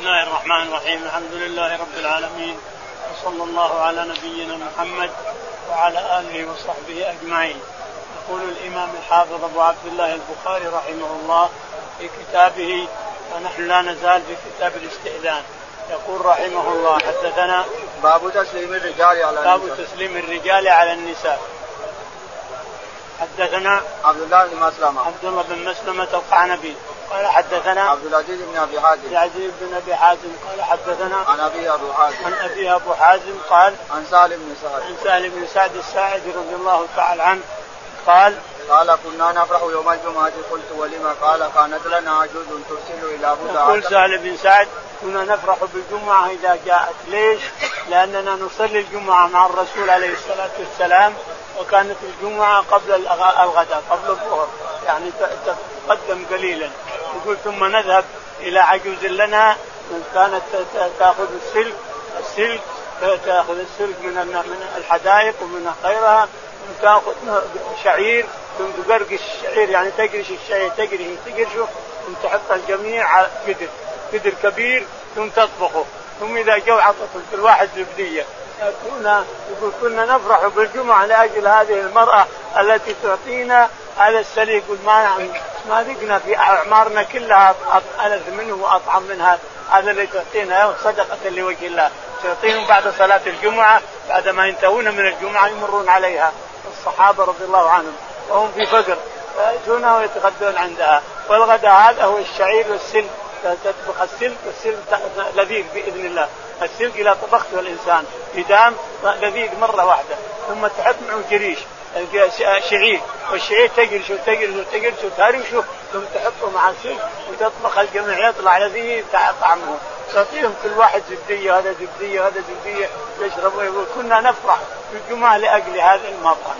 الله الرحمن الرحيم. الحمد لله رب العالمين. وصلى الله على نبينا محمد وعلى آله وصحبه أجمعين. يقول الإمام الحافظ أبو عبد الله البخاري رحمه الله في كتابه ونحن لا نزال في كتاب الاستئذان يقول رحمه الله حدثنا باب تسليم الرجال على باب النساء. تسليم الرجال على النساء. حدثنا عبد الله بن مسلمة. عبد الله بن مسلمة القعنبي. قال حدثنا عبد العزيز بن أبي حازم. عبد العزيز بن أبي حازم قال حدثنا عن أبي أبو حازم. عن أبي أبو حازم قال عن سالم بن سعد. عن سالم بن سعد الساعدي رضي الله تعالى عنه قال قال كنا نفرح يوم الجمعة. قلت ولما؟ قال كانت لنا عجوز ترسل إلى بضعة يقول سالم بن سعد كنا نفرح بالجمعة إذا جاءت. ليش؟ لأننا نصلي الجمعة مع الرسول عليه الصلاة والسلام وكانت الجمعة قبل الغداء قبل الظهر يعني تقدم قليلا. يقول ثم نذهب إلى عجوز لنا كانت تأخذ السلك السلك تأخذ السلك من من الحدائق ومن غيرها تأخذ شعير ثم تقرقش الشعير يعني تقرش الشعير تقرش تقرشه ثم تحط الجميع على قدر قدر كبير ثم تطبخه ثم إذا جو عطت كل واحد زبدية. كنا يقول كنا نفرح بالجمعة لأجل هذه المرأة التي تعطينا هذا السليق يقول ما ما ذقنا في أعمارنا كلها ألذ منه وأطعم من هذا. هذا اللي تعطينا صدقة لوجه الله. تعطيهم بعد صلاة الجمعة. بعد ما ينتهون من الجمعة يمرون عليها. الصحابة رضي الله عنهم. وهم في فقر فيأتونها ويتغدون عندها. والغداء هذا هو الشعير والسلك تطبخ السلك والسلك لذيذ بإذن الله. السلك إذا طبخته الإنسان يدام لذيذ مرة واحدة. ثم تحط معه جريش. شعير. والشعير تقرش وتقرش وتقرش وتهرشه ثم تحطه مع السلك وتطبخ الجميع يطلع لذيذ طعمه. تعطيهم كل واحد زبدية هذا زبدية هذا زبدية يشربوا كنا نفرح في الجمعه لأجل هذا المرأة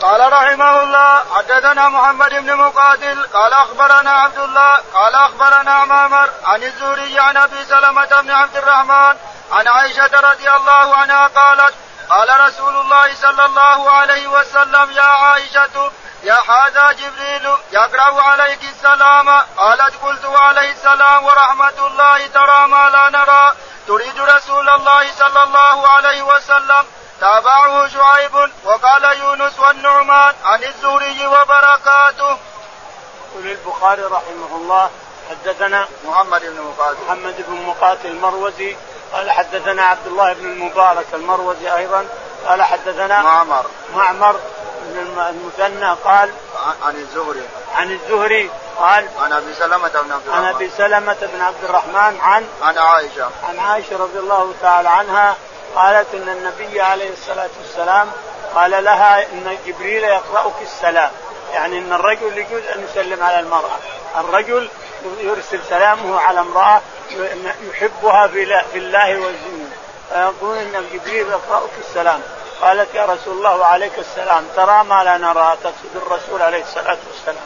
قال رحمه الله حدثنا محمد بن مقاتل قال أخبرنا عبد الله قال أخبرنا مامر عن الزهري عن أبي سلمة بن عبد الرحمن عن عائشة رضي الله عنها قالت قال رسول الله صلى الله عليه وسلم يا عائشة يا هذا جبريل يقرأ عليك السلام. قالت قلت وعليه السلام ورحمة الله ترى ما لا نرى. تريد رسول الله صلى الله عليه وسلم. تابعه شعيب وقال يونس والنعمان عن الزهري وبركاته. يقول البخاري رحمه الله حدثنا محمد بن مقاتل. محمد بن مقاتل المروزي قال حدثنا عبد الله بن المبارك المروزي أيضا. قال حدثنا معمر. معمر بن المثنى قال عن الزهري. عن الزهري قال عن أبي سلمة بن عبد الرحمن عن أبي سلمة بن عبد الرحمن عن عن عائشة. عن عائشة رضي الله تعالى عنها قالت إن النبي عليه الصلاة والسلام قال لها إن جبريل يقرأك السلام. يعني إن الرجل يجوز أن يسلم على المرأة. الرجل يرسل سلامه على امرأة يحبها في الله والجنه فيقول إن جبريل يقرأك السلام. قالت يا رسول الله وعليك السلام. ترى ما لا نرى تقصد الرسول عليه الصلاة والسلام.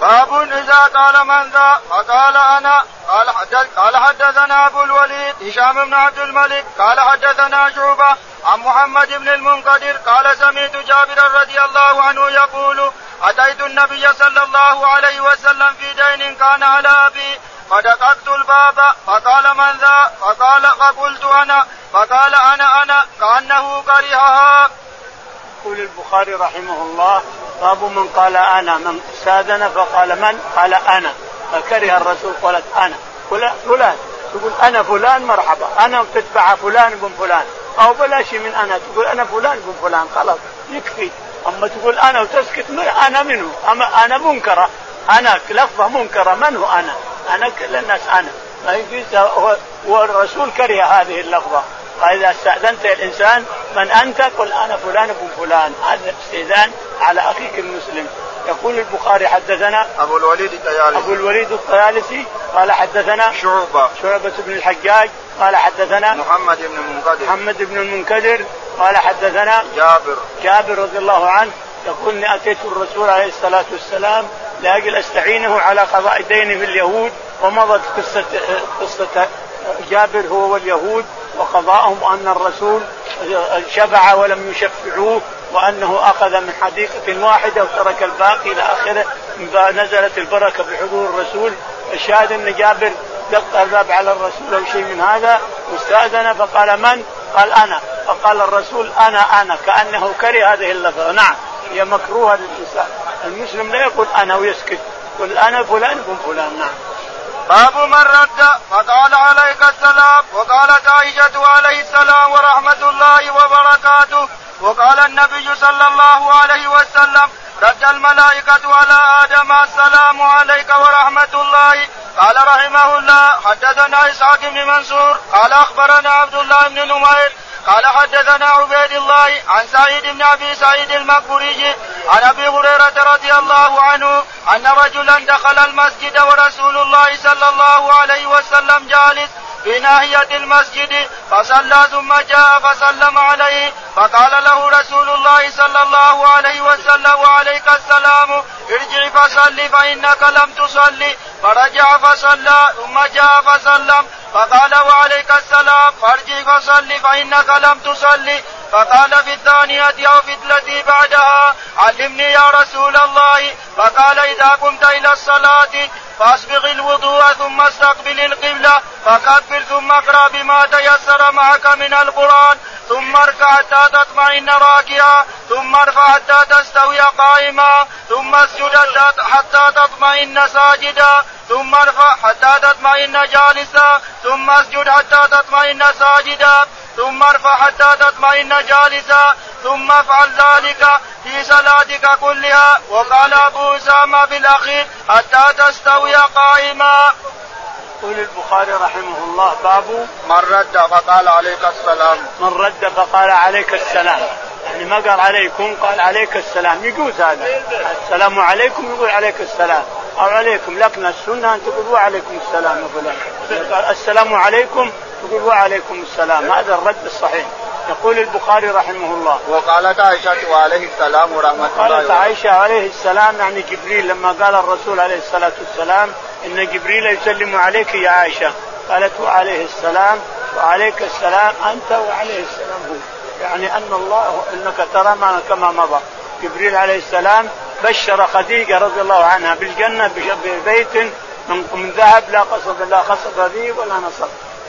باب إذا قال من ذا؟ فقال أنا. قال حدث قال حدثنا أبو الوليد هشام بن عبد الملك. قال حدثنا شعبة عن محمد بن المنقدر. قال سمعت جابر رضي الله عنه يقول أتيت النبي صلى الله عليه وسلم في دين كان على أبي. فدققت الباب فقال من ذا؟ فقال فقلت أنا. فقال أنا أنا. كأنه كرهها. يقول البخاري رحمه الله باب من قال أنا. من سادنا فقال من؟ قال أنا. فكره الرسول قالت أنا. فلان. تقول أنا فلان مرحبا. أنا تتبع فلان بن فلان. أو بلاش من أنا. تقول أنا فلان بن فلان. خلاص يكفي. أما تقول أنا وتسكت أنا منه. أما أنا منكرة. أنا لفظة منكرة. من هو أنا؟ أنا كل الناس أنا. ما يجوز والرسول كره هذه اللفظة. فاذا استأذنت الإنسان من أنت؟ قل أنا فلان ابن فلان. هذا استئذان على أخيك المسلم. يقول البخاري حدثنا أبو الوليد الطيالسي. أبو الوليد الطيالسي قال حدثنا شعبة. شعبة بن الحجاج قال حدثنا محمد بن المنكدر محمد بن المنكدر قال حدثنا جابر. جابر رضي الله عنه يقول اني أتيت الرسول عليه الصلاة والسلام لأجل أستعينه على قضاء دينه في اليهود ومضت قصة قصة جابر هو واليهود وقضاءهم ان الرسول شفع ولم يشفعوه وأنه أخذ من حديقة واحدة وترك الباقي إلى آخره نزلت البركة بحضور الرسول. الشاهد أن جابر دق الباب على الرسول أو شيء من هذا واستأذن فقال من؟ قال أنا. فقال الرسول أنا أنا. كأنه كره هذه اللفظة. نعم هي مكروهة للإنسان. المسلم لا يقول أنا ويسكت قل أنا فلان ابن فلان نعم. باب من رد فقال عليك السلام وقالت عائشة عليه السلام ورحمة الله وبركاته وقال النبي صلى الله عليه وسلم رد الملائكة على آدم السلام عليك ورحمة الله. قال رحمه الله حدثنا إسحاق بن منصور قال أخبرنا عبد الله بن نمير قال حدثنا عبيد الله عن سعيد بن أبي سعيد المقبوري عن أبي هريرة رضي الله عنه أن رجلا دخل المسجد ورسول الله صلى الله عليه وسلم جالس في ناحية المسجد فصلى ثم جاء فسلم عليه فقال له رسول الله صلى الله عليه وسلم وعليك السلام ارجع فصل فإنك لم تصلي فرجع فصلى ثم جاء فسلم فقال وعليك السلام فارجع فصل فإنك لم تصلي. فقال في الثانية أو في التي بعدها علمني يا رسول الله. فقال إذا قمت إلى الصلاة فاسبغ الوضوء ثم استقبل القبلة فكبر ثم اقرأ بما تيسر معك من القرآن. ثم اركع حتى تطمئن راكعا ثم ارفع حتى تستوي قائما ثم اسجد حتى تطمئن ساجدا ثم ارفع حتى تطمئن جالسا ثم اسجد حتى تطمئن ساجدا ثم ارفع حتى تطمئن جالسا ثم افعل ذلك في صلاتك كلها وقال أبو أسامة في الأخير حتى تستوي قائما. يقول البخاري رحمه الله باب من رد فقال عليك السلام. من رد فقال عليك السلام. يعني ما قال عليكم قال عليك السلام. يجوز هذا. السلام عليكم يقول عليك السلام. أو عليكم لكن السنة أن تقول وعليكم السلام يا فلان قال السلام عليكم تقول وعليكم السلام هذا الرد الصحيح. يقول البخاري رحمه الله. وقالت عائشة وعليه السلام ورحمة الله قالت عائشة عليه السلام يعني جبريل لما قال الرسول عليه الصلاة والسلام إن جبريل يسلم عليك يا عائشة. قالت وعليه السلام وعليك السلام أنت وعليه السلام هو. يعني أن الله إنك ترى ما كما مضى. جبريل عليه السلام بشر خديجة رضي الله عنها بالجنة ببيت من ذهب لا صخب لا صخب به ولا نصب.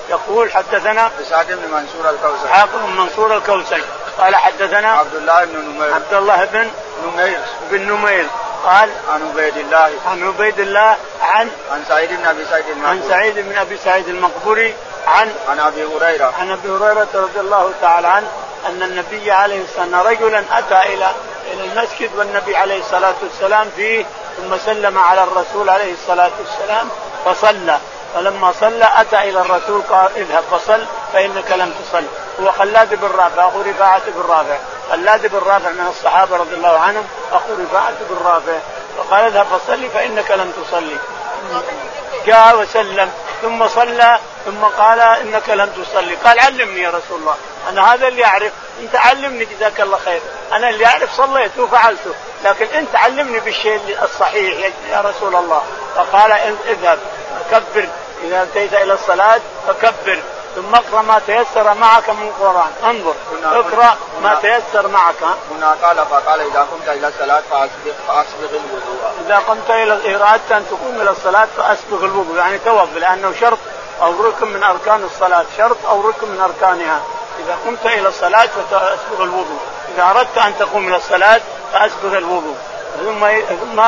يقول حدثنا اسحاق بن منصور الكوسج اسحاق بن منصور الكوسج قال حدثنا عبد الله بن نمير. عبد الله بن نمير. بن نمير. قال عن عبيد الله. عن عبيد الله عن عن سعيد بن أبي سعيد المقبري. عن سعيد بن أبي سعيد المقبري عن عن أبي هريرة. عن أبي هريرة رضي الله تعالى عنه أن النبي عليه السلام رجلا أتى إلى إلى المسجد والنبي عليه الصلاة والسلام فيه ثم سلم على الرسول عليه الصلاة والسلام فصلى. فلما صلى أتى إلى الرسول قال اذهب فصل فإنك لم تصل. هو خلاد بن رافع أخو رفاعة بن رافع. خلاد بن رافع من الصحابة رضي الله عنهم اخو رفاعه بن رافع فقال اذهب فصلي فإنك لم تصلي. جاء وسلم ثم صلى ثم قال إنك لم تصلي. قال علمني يا رسول الله أنا هذا اللي أعرف. أنت علمني جزاك الله خير. أنا اللي أعرف صليت وفعلته لكن أنت علمني بالشيء الصحيح يا رسول الله. فقال اذهب كبر إذا انتهيت إلى الصلاة فكبر. ثم اقرأ ما تيسر معك من القرآن. انظر اقرأ ما تيسر معك. هنا قال فقال إذا قمت إلى الصلاة فاسبغ فاسبغ الوضوء. إذا قمت إلى أردت أن تقوم إلى الصلاة فاسبغ الوضوء. يعني توضا لأنه شرط أو ركن من أركان الصلاة. شرط أو ركن من أركانها. إذا قمت إلى الصلاة فاسبغ الوضوء. إذا أردت أن تقوم إلى الصلاة فاسبغ الوضوء. ثم ثم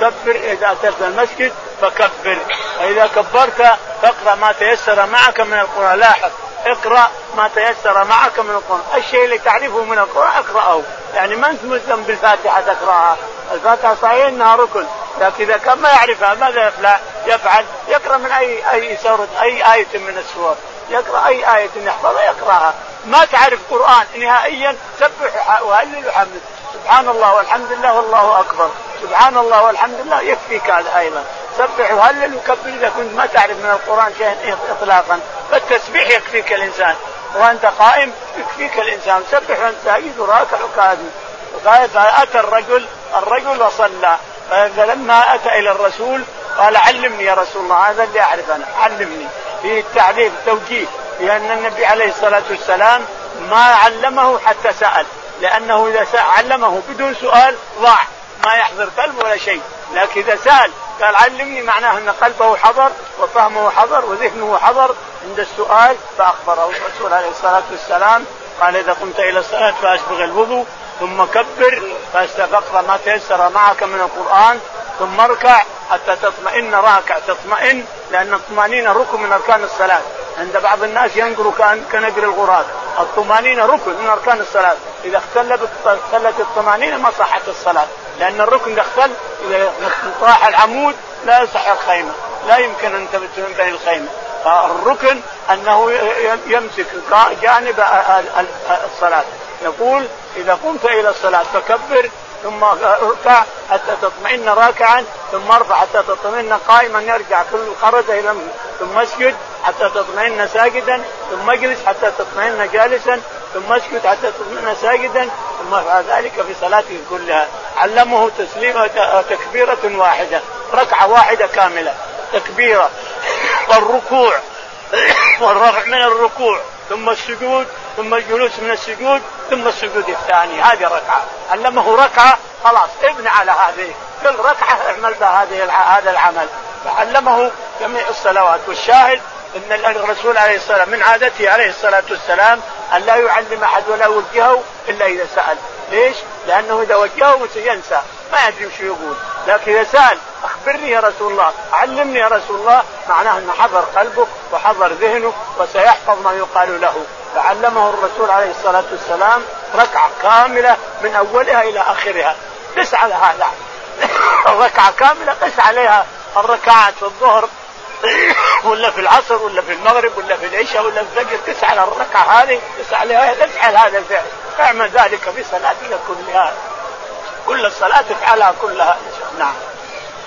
كبر إذا أتيت المسجد فكبر. فإذا كبرت فاقرأ ما تيسر معك من القرآن. لاحظ اقرأ ما تيسر معك من القرآن، الشيء اللي تعرفه من القرآن اقرأه، يعني ما أنت ملزم بالفاتحة تقرأها، الفاتحة صحيح إنها ركن، لكن إذا كان ما يعرفها ماذا يفعل؟ يفعل يقرأ من أي أي سورة أي آية من السور، يقرأ أي آية يحفظها يقرأها، ما تعرف قرآن نهائيا سبح وهلل وحمد، سبحان الله والحمد لله والله أكبر. سبحان الله والحمد لله يكفيك هذا أيضا. سبح. وهلل وكبر إذا كنت ما تعرف من القرآن شيئا اطلاقا؟ فالتسبيح يكفيك الإنسان. وأنت قائم يكفيك الإنسان. سبح وأنت ساجد وراكع وكاذب فأتى الرجل الرجل وصلى فلما أتى إلى الرسول قال علمني يا رسول الله. هذا اللي أعرف أنا. علمني. في التعليم التوجيه. لأن النبي عليه الصلاة والسلام ما علمه حتى سأل. لأنه إذا علمه بدون سؤال ضاع. ما يحضر قلب ولا شيء. لكن إذا سأل قال علمني معناه أن قلبه حضر وفهمه حضر وذهنه حضر عند السؤال فأخبره الرسول عليه الصلاة والسلام قال إذا قمت إلى الصلاة فاسبغ الوضوء ثم كبر فاستفقر ما تيسر معك من القرآن ثم اركع حتى تطمئن راكع تطمئن لأن الطمأنينة ركن من أركان الصلاة. عند بعض الناس ينقر كنقر الغراب. الطمأنينة ركن من أركان الصلاة. إذا اختلت اختلت الطمأنينة ما صحت الصلاة. لأن الركن اذا اختل إذا طاح العمود لا يصح الخيمة لا يمكن أن تنبني الخيمة. فالركن أنه يمسك جانب الصلاة. يقول إذا قمت إلى الصلاة فكبر ثم اركع حتى تطمئن راكعا ثم ارفع حتى تطمئن قائما يرجع كل خرج إلى ثم اسجد حتى تطمئن ساجدا ثم اجلس حتى تطمئن جالسا ثم اسجد حتى تطمئن ساجدا ثم افعل ذلك في صلاته كلها. علمه تسليمة تكبيرة واحدة ركعة واحدة كاملة تكبيرة والركوع والرفع من الركوع ثم السجود ثم الجلوس من السجود ثم السجود الثاني هذه ركعة. علمه ركعة خلاص ابن على هذه كل ركعة اعمل بها هذه هذا العمل. فعلمه جميع الصلوات. والشاهد إن الرسول عليه الصلاه من عادته عليه الصلاة والسلام أن لا يعلم أحد ولا يوجهه إلا إذا سأل، ليش؟ لأنه إذا وجهه ينسى ما يدري وش يقول، لكن إذا سأل أخبرني يا رسول الله، علمني يا رسول الله، معناه إنه حضر قلبه وحضر ذهنه وسيحفظ ما يقال له، فعلمه الرسول عليه الصلاة والسلام ركعة كاملة من أولها إلى آخرها، قس على هذا. الركعه كاملة قس عليها. الركعات في الظهر ولا في العصر ولا في المغرب ولا في العشاء ولا في الفجر على الركعة هذه قس عليها تفعل هذا الفعل. اعمل ذلك في صلاتك كلها. كل الصلاة تفعلها كلها. نعم.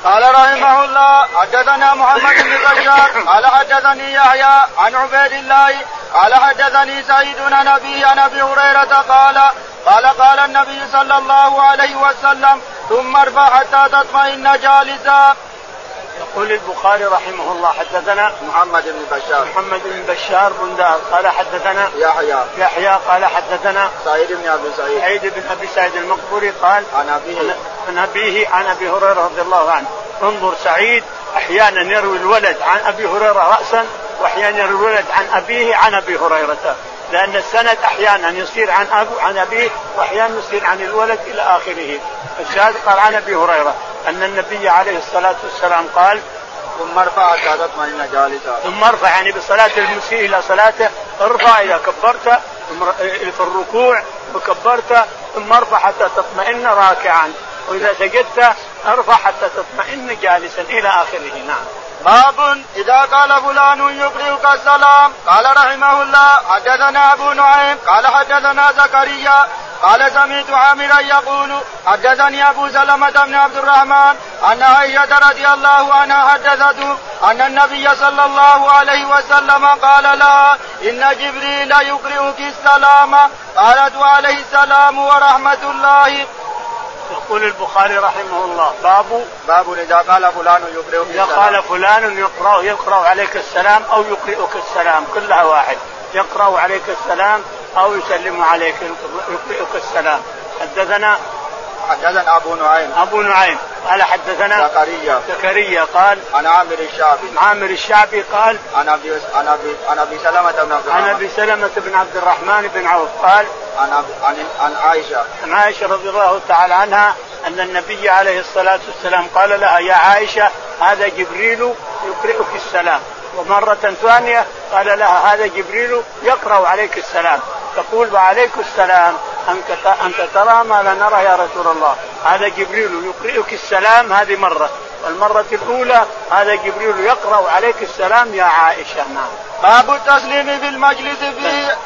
قال رحمه الله حدثنا محمد بن بشار قال حدثني يحيى عن عبيد الله قال حدثني سعيد عن أبي عن أبي هريرة قال قال قال النبي صلى الله عليه وسلم ثم ارفع حتى تطمئن جالسا يقول البخاري رحمه الله حدثنا محمد بن بشار. محمد بن بشار بندار قال حدثنا يحيى. يحيى. قال حدثنا سعيد بن أبي سعيد. سعيد بن أبي سعيد المقبوري قال عن أبيه. عن أبيه عن أبي هريرة رضي الله عنه. انظر سعيد أحيانا يروي الولد عن أبي هريرة راسا وأحيانا يروي الولد عن أبيه عن أبي هريرة. لأن السند أحيانا يصير عن ابو عن أبيه وأحيانا يصير عن الولد إلى آخره. الشاهد قال عن أبي هريرة. أن النبي عليه الصلاة والسلام قال ثم ارفع حتى تطمئن جالسا. ثم ارفع يعني بصلاة المسيء إلى صلاته ارفع إذا كبرت في الركوع وكبرت ثم ارفع حتى تطمئن راكعا. وإذا سجدت ارفع حتى تطمئن جالسا إلى آخره. نعم. باب إذا قال فلان يقرئك السلام قال رحمه الله حدثنا أبو نعيم قال حدثنا زكريا قال سمعت عامرا يقول حدثني أبو سلمة بن عبد الرحمن أن عائشة رضي الله عنها حدثته أن النبي صلى الله عليه وسلم قال لها إن جبريل يقرئك السلام قالت وعليه السلام ورحمة الله. يقول البخاري رحمه الله باب باب إذا قال فلان يقرئك إذا قال فلان يقرا يقرأ عليك السلام أو يقرئك السلام كلها واحد. يقرأ عليك السلام أو يسلم عليك يقرئك السلام. حدثنا حدثنا أبو نعيم. أبو نعيم. قال حدثنا زكريا. زكريا قال عن عامر الشعبي. عامر الشعبي قال عن أبي عن ابي عن أبي سلمة بن عبد الرحمن. عن أبي سلمة بن عبد الرحمن بن عوف قال عن عن عن عائشة. عن عائشة رضي الله تعالى عنها أن النبي عليه الصلاة والسلام قال لها يا عائشة هذا جبريل يقرئك السلام. ومرة ثانية قال لها هذا جبريل يقرأ عليك السلام. تقول وعليك السلام. أنت أنت ترى ما لا نرى يا رسول الله. هذا جبريل يقرئك السلام هذه مرة. والمرة الأولى هذا جبريل يقرأ عليك السلام يا عائشة. نعم. باب التسليم في المجلس فيه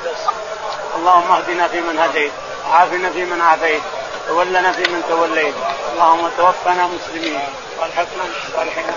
اللهم اهدنا فيمن هديت وعافنا فيمن عافيت تولنا فيمن توليت. اللهم توفنا مسلمين والحقنا بالصالحين.